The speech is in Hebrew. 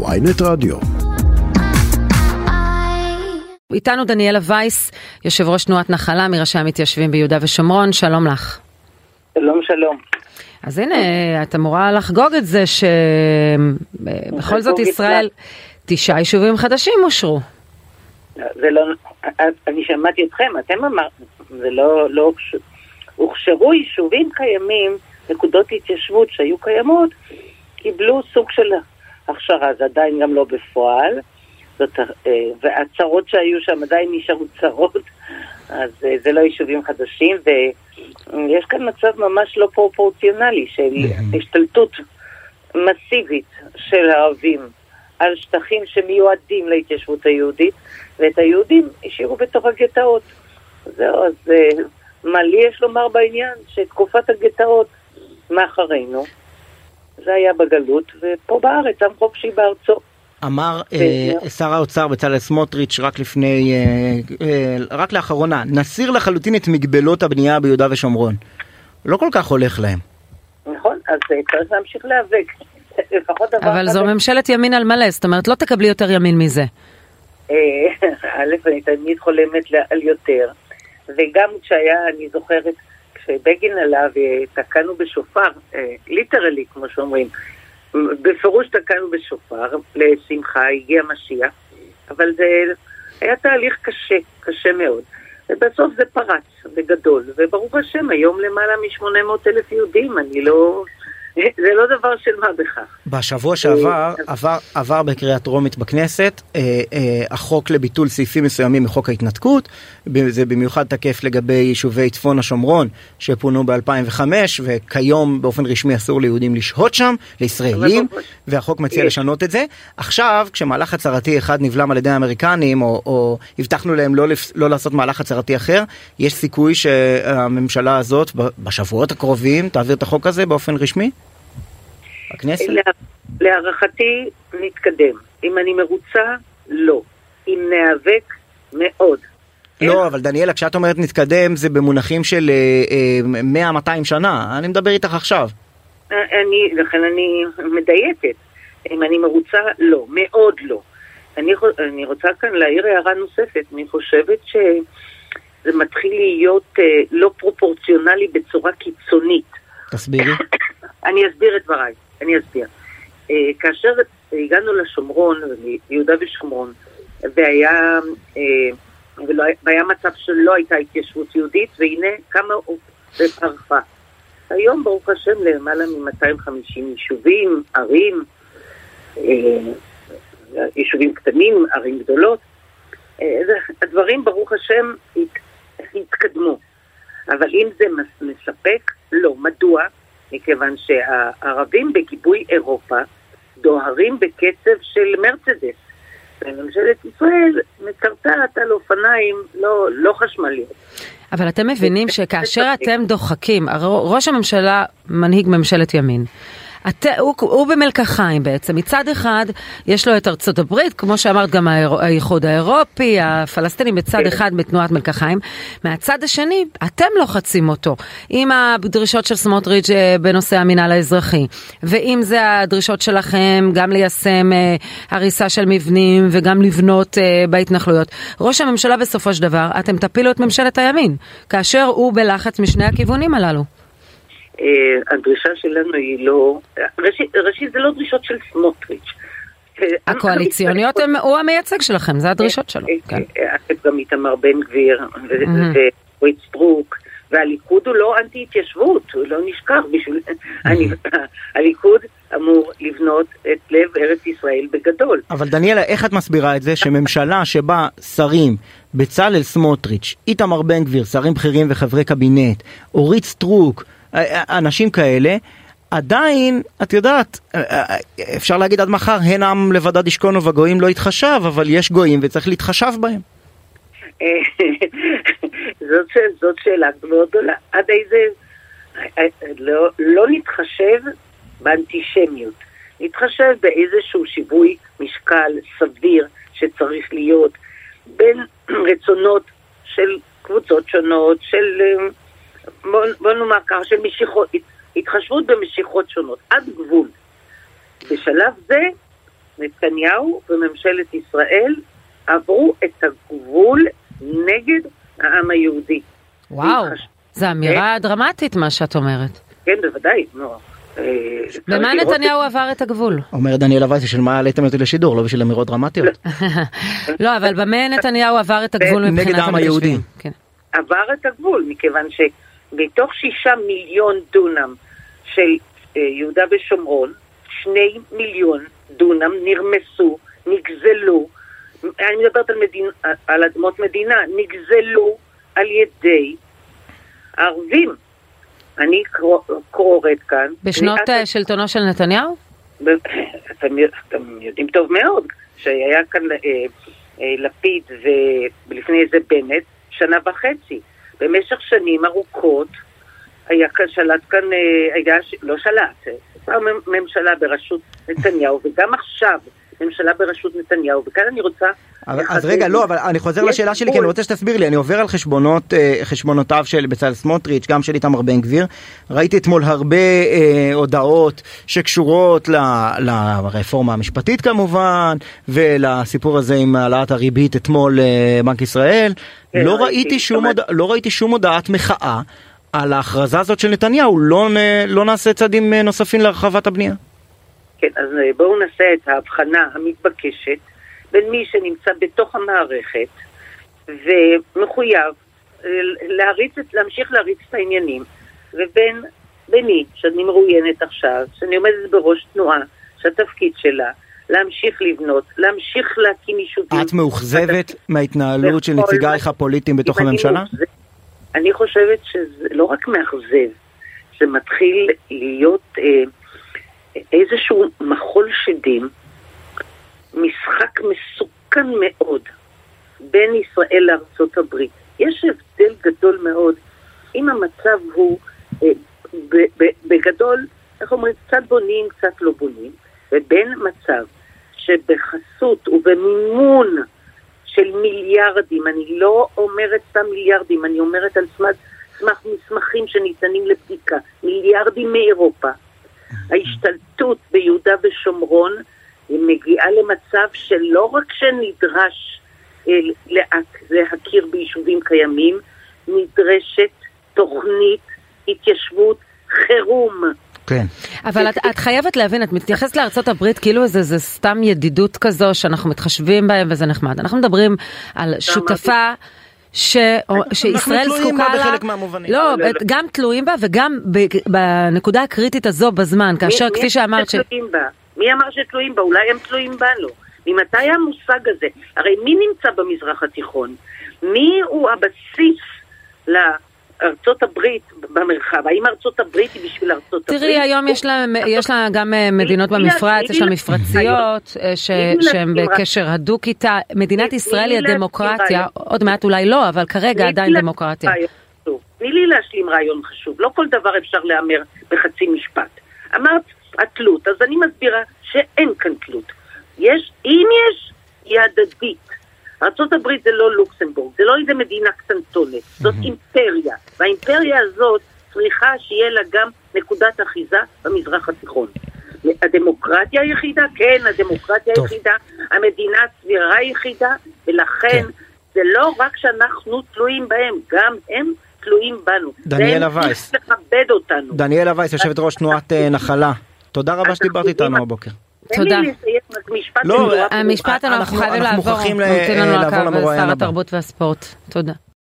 ויינט רדיו. איתנו דניאלה וייס, יושב ראש תנועת נחלה מראשי המתיישבים ביהודה ושומרון, שלום לך. שלום שלום. אז הנה, את אמורה לחגוג את זה שבכל זאת ישראל, תשעה יישובים חדשים אושרו. זה לא, אני שמעתי אתכם, אתם אמרתם, זה לא, לא, הוכשרו יישובים קיימים, נקודות התיישבות שהיו קיימות, קיבלו סוג של הכשרה, זה עדיין גם לא בפועל, זאת, אה, והצרות שהיו שם עדיין נשארו צרות, אז אה, זה לא יישובים חדשים, ויש כאן מצב ממש לא פרופורציונלי של השתלטות מסיבית של הערבים על שטחים שמיועדים להתיישבות היהודית, ואת היהודים השאירו בתוך הגטאות. זהו, אז אה, מה לי יש לומר בעניין? שתקופת הגטאות מאחרינו. זה היה בגלות, ופה בארץ, עם חופשי בארצו. אמר אה, שר האוצר בצלאל סמוטריץ' רק לפני, אה, אה, רק לאחרונה, נסיר לחלוטין את מגבלות הבנייה ביהודה ושומרון. לא כל כך הולך להם. נכון, אז אה, צריך להמשיך להיאבק. לפחות דבר אבל. זו ממשלת ימין על מלא, זאת אומרת לא תקבלי יותר ימין מזה. אה, א', אני תמיד חולמת על יותר, וגם כשהיה, אני זוכרת, כשבגין עלה ותקענו בשופר, ליטרלי, כמו שאומרים, בפירוש תקענו בשופר, לשמחה, הגיע משיח, אבל זה היה תהליך קשה, קשה מאוד. ובסוף זה פרץ, בגדול, וברוך השם, היום למעלה מ-800 אלף יהודים, אני לא... זה לא דבר של מה בכך. בשבוע שעבר עבר, עבר בקריאה טרומית בכנסת אה, אה, החוק לביטול סעיפים מסוימים מחוק ההתנתקות, זה במיוחד תקף לגבי יישובי צפון השומרון שפונו ב-2005 וכיום באופן רשמי אסור ליהודים לשהות שם, לישראלים, והחוק מציע. לשנות את זה. עכשיו כשמהלך הצהרתי אחד נבלם על ידי האמריקנים או, או הבטחנו להם לא, לא לעשות מהלך הצהרתי אחר, יש סיכוי שהממשלה הזאת בשבועות הקרובים תעביר את החוק הזה באופן רשמי? הכנסת? לה- להערכתי, נתקדם. אם אני מרוצה, לא. אם ניאבק, מאוד. לא, אבל דניאלה, כשאת אומרת נתקדם זה במונחים של אה, 100-200 שנה, אני מדבר איתך עכשיו. אני, לכן אני מדייקת. אם אני מרוצה, לא. מאוד לא. אני, אני רוצה כאן להעיר הערה נוספת. אני חושבת שזה מתחיל להיות אה, לא פרופורציונלי בצורה קיצונית. תסבירי. אני אסביר את דבריי, אני אסביר. אה, כאשר הגענו לשומרון, ליהודה ושומרון, והיה, אה, ולא, היה- והיה מצב שלא הייתה התיישבות יהודית, והנה קמה ופרחה. היום, ברוך השם, למעלה מ-250 יישובים, ערים, אה, יישובים קטנים, ערים גדולות. הדברים, ברוך השם, הת- התקדמו. אבל אם זה מס- מספק, לא. מדוע? מכיוון שהערבים בגיבוי אירופה דוהרים בקצב של מרצדס. וממשלת ישראל מקרטעת על אופניים לא, לא חשמליות. אבל אתם מבינים שכאשר אתם דוחקים, ראש הממשלה מנהיג ממשלת ימין. את, הוא, הוא במלקחיים בעצם, מצד אחד יש לו את ארצות הברית, כמו שאמרת גם האיחוד האירופי, הפלסטינים בצד אחד בתנועת מלקחיים, מהצד השני אתם לוחצים אותו, עם הדרישות של סמוטריץ' אה, בנושא המינהל האזרחי, ואם זה הדרישות שלכם גם ליישם אה, הריסה של מבנים וגם לבנות אה, בהתנחלויות. ראש הממשלה בסופו של דבר, אתם תפילו את ממשלת הימין, כאשר הוא בלחץ משני הכיוונים הללו. אה, הדרישה שלנו היא לא... ראשית, ראשית זה לא דרישות של סמוטריץ'. אה, הקואליציוניות הם, הוא המייצג שלכם, זה הדרישות שלו. כן. אה, אה, גם איתמר בן גביר. ואורית סטרוק, והליכוד הוא לא אנטי התיישבות, הוא לא נשכח בשביל... אני- הליכוד אמור לבנות את לב ארץ ישראל בגדול. אבל דניאלה, איך את מסבירה את זה שממשלה שבה שרים, בצלאל סמוטריץ', איתמר בן גביר, שרים בכירים וחברי קבינט, אורית סטרוק, אנשים כאלה, עדיין, את יודעת, אה, אה, אפשר להגיד עד מחר, הן עם לבדד ישכון ובגויים לא יתחשב, אבל יש גויים וצריך להתחשב בהם. אה, זאת, זאת שאלה מאוד גדולה. עד איזה... אה, לא, לא נתחשב באנטישמיות. נתחשב באיזשהו שיווי משקל סביר שצריך להיות בין רצונות של קבוצות שונות, של, אה, בוא, בוא נאמר ככה, של משיכות, התחשבות במשיכות שונות, עד גבול. בשלב זה נתניהו וממשלת ישראל עברו את הגבול נגד העם היהודי. וואו, זו אמירה דרמטית מה שאת אומרת. כן, בוודאי, נו. אה, במה צריך לראות נתניהו עבר את הגבול? אומר דניאל וייס, בשביל מה העליתם אותי לשידור, לא בשביל אמירות דרמטיות. לא, אבל במה נתניהו עבר את הגבול נגד מבחינת העם היהודי. המתיישבים? כן. עבר את הגבול, מכיוון שמתוך שישה מיליון דונם של אה, יהודה ושומרון, שני מיליון דונם נרמסו, נגזלו, אני מדברת על, מדינ... על אדמות מדינה, נגזלו על ידי ערבים. אני קוראת כאן. בשנות ואת- אה, שלטונו של נתניהו? אתם, אתם יודעים טוב מאוד שהיה כאן אה, אה, לפיד ולפני זה בנט שנה וחצי. במשך שנים ארוכות היה כאן, שלט כאן, אה, היה, לא שלט, אה, הייתה מ- ממשלה בראשות נתניהו, וגם עכשיו ממשלה בראשות נתניהו, וכאן אני רוצה... אבל- אז רגע, לא, אבל אני חוזר לשאלה שלי, כי. אני רוצה שתסביר לי, אני עובר על חשבונות, אה, חשבונותיו של בצלאל סמוטריץ', גם של איתמר בן גביר. ראיתי אתמול הרבה אה, הודעות שקשורות ל, לרפורמה המשפטית כמובן, ולסיפור הזה עם העלאת הריבית אתמול אה, בנק ישראל. כן, לא ראיתי, ראיתי שום הודע- לא ראיתי שום הודעת מחאה על ההכרזה הזאת של נתניהו, לא לא נעשה צעדים אה, נוספים להרחבת הבנייה. כן, אז אה, בואו נעשה את ההבחנה המתבקשת בין מי שנמצא בתוך המערכת ומחויב אה, להריץ, להמשיך להריץ את העניינים, ובין ביני, שאני מרואיינת עכשיו, שאני עומדת בראש תנועה שהתפקיד שלה להמשיך לבנות, להמשיך להקים יישובים. את מאוכזבת מההתנהלות של נציגייך הפוליטיים בתוך הממשלה? אני חושבת שזה לא רק מאכזב, זה מתחיל להיות אה, איזשהו מחול שדים, משחק מסוכן מאוד בין ישראל לארצות הברית. יש הבדל גדול מאוד אם המצב הוא אה, בגדול, איך אומרים, קצת בונים, קצת לא בונים, ובין מצב שבחסות ובמימון של מיליארדים, אני לא אומרת סתם מיליארדים, אני אומרת על סמך מסמכים שניתנים לבדיקה, מיליארדים מאירופה. ההשתלטות ביהודה ושומרון היא מגיעה למצב שלא רק שנדרש אה, להכיר ביישובים קיימים, נדרשת תוכנית התיישבות חירום. כן. אבל את, את חייבת להבין, את מתייחסת לארצות הברית כאילו זה, זה סתם ידידות כזו שאנחנו מתחשבים בהם וזה נחמד. אנחנו מדברים על שותפה ש... שישראל תלויים זקוקה בה לה, בחלק מהמובנים. לא, לא, לא. גם תלויים בה וגם ב- בנקודה הקריטית הזו בזמן, כאשר מי- כפי מי שאמרת, ש... שתלויים בה? מי אמר שתלויים בה? אולי הם תלויים בנו. ממתי המושג הזה? הרי מי נמצא במזרח התיכון? מי הוא הבסיס לארצות הברית במרחב? האם ארצות הברית היא בשביל ארצות הברית? תראי, היום יש לה, יש לה גם אה, מדינות במפרץ, יש לה מפרציות אה, שהן בקשר הדוק איתה. מדינת ישראל היא הדמוקרטיה. עוד מעט אולי לא, אבל כרגע עדיין דמוקרטיה. תני לי להשלים רעיון חשוב. לא כל דבר אפשר להמר בחצי משפט. אמרת התלות, אז אני מסבירה שאין כאן תלות. יש, אם יש, היא הדדית. ארה"ב זה לא לוקסמבורג, זה לא איזה מדינה קטנטונת, זאת אימפריה, והאימפריה הזאת צריכה שיהיה לה גם נקודת אחיזה במזרח התיכון. הדמוקרטיה היחידה, כן, הדמוקרטיה טוב. היחידה, המדינה הסבירה היחידה, ולכן כן. זה לא רק שאנחנו תלויים בהם, גם הם תלויים בנו. דניאלה וייס. לכבד אותנו. דניאלה וייס, יושבת ראש תנועת אה, נחלה. תודה רבה שדיברת איתנו הבוקר. תן תודה. לי לסיים רק משפט. לא, נורא אה. המשפט אנחנו חייבים לעבור, ממתין לנו לעבור על הקו למרואיין שר הבא. התרבות והספורט. תודה.